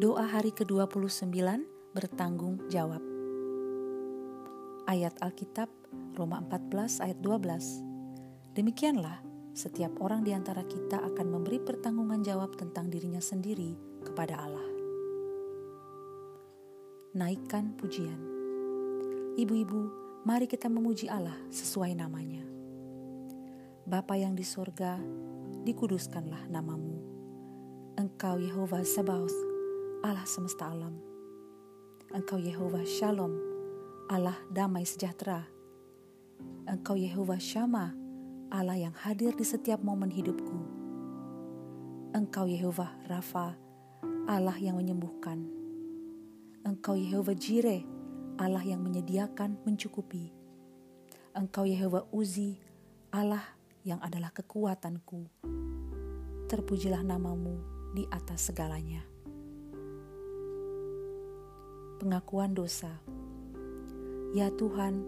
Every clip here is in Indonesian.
Doa hari ke-29 bertanggung jawab. Ayat Alkitab Roma 14 ayat 12. Demikianlah setiap orang di antara kita akan memberi pertanggungan jawab tentang dirinya sendiri kepada Allah. Naikkan pujian. Ibu-ibu, mari kita memuji Allah sesuai namanya. Bapa yang di sorga, dikuduskanlah namamu. Engkau Yehova Sabaoth, Allah semesta alam. Engkau Yehova Shalom, Allah damai sejahtera. Engkau Yehova Shama, Allah yang hadir di setiap momen hidupku. Engkau Yehova Rafa, Allah yang menyembuhkan. Engkau Yehova Jireh, Allah yang menyediakan mencukupi. Engkau Yehova Uzi, Allah yang adalah kekuatanku. Terpujilah namamu di atas segalanya. Pengakuan dosa. Ya Tuhan,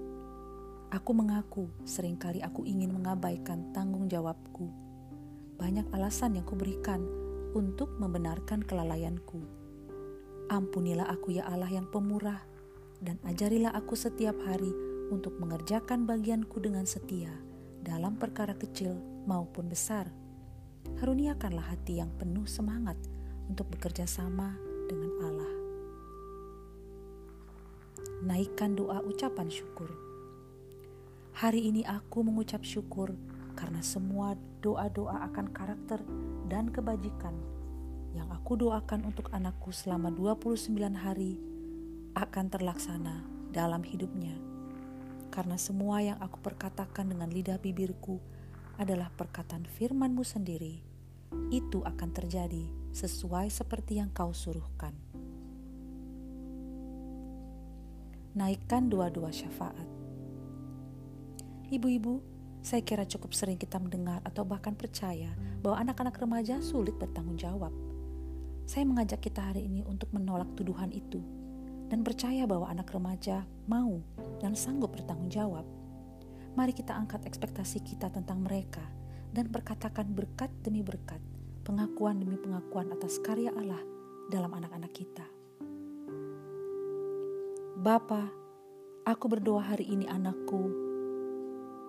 aku mengaku sering kali aku ingin mengabaikan tanggung jawabku. Banyak alasan yang kuberikan untuk membenarkan kelalaianku. Ampunilah aku ya Allah yang pemurah, dan ajarilah aku setiap hari untuk mengerjakan bagianku dengan setia dalam perkara kecil maupun besar. Haruniakanlah hati yang penuh semangat untuk bekerja sama dengan Allah. Naikkan doa ucapan syukur. Hari ini aku mengucap syukur karena semua doa-doa akan karakter dan kebajikan yang aku doakan untuk anakku selama 29 hari akan terlaksana dalam hidupnya karena semua yang aku perkatakan dengan lidah bibirku adalah perkataan firmanmu sendiri, itu akan terjadi sesuai seperti yang kau suruhkan. Naikkan dua-dua syafaat. Ibu-ibu, saya kira cukup sering kita mendengar atau bahkan percaya bahwa anak-anak remaja sulit bertanggung jawab. Saya mengajak kita hari ini untuk menolak tuduhan itu dan percaya bahwa anak remaja mau dan sanggup bertanggung jawab. Mari kita angkat ekspektasi kita tentang mereka dan perkatakan berkat demi berkat, pengakuan demi pengakuan atas karya Allah dalam anak-anak kita. Bapa, aku berdoa hari ini anakku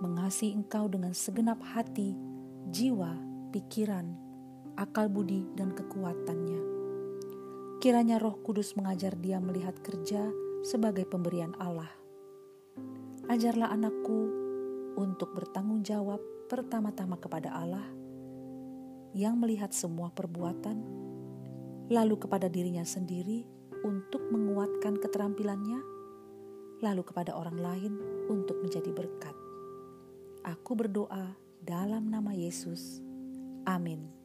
mengasihi engkau dengan segenap hati, jiwa, pikiran, akal budi, dan kekuatannya Kiranya Roh Kudus mengajar dia melihat kerja sebagai pemberian Allah. Ajarlah anakku untuk bertanggung jawab pertama-tama kepada Allah yang melihat semua perbuatan, lalu kepada dirinya sendiri untuk menguatkan keterampilannya, lalu kepada orang lain untuk menjadi berkat. Aku berdoa dalam nama Yesus. Amin.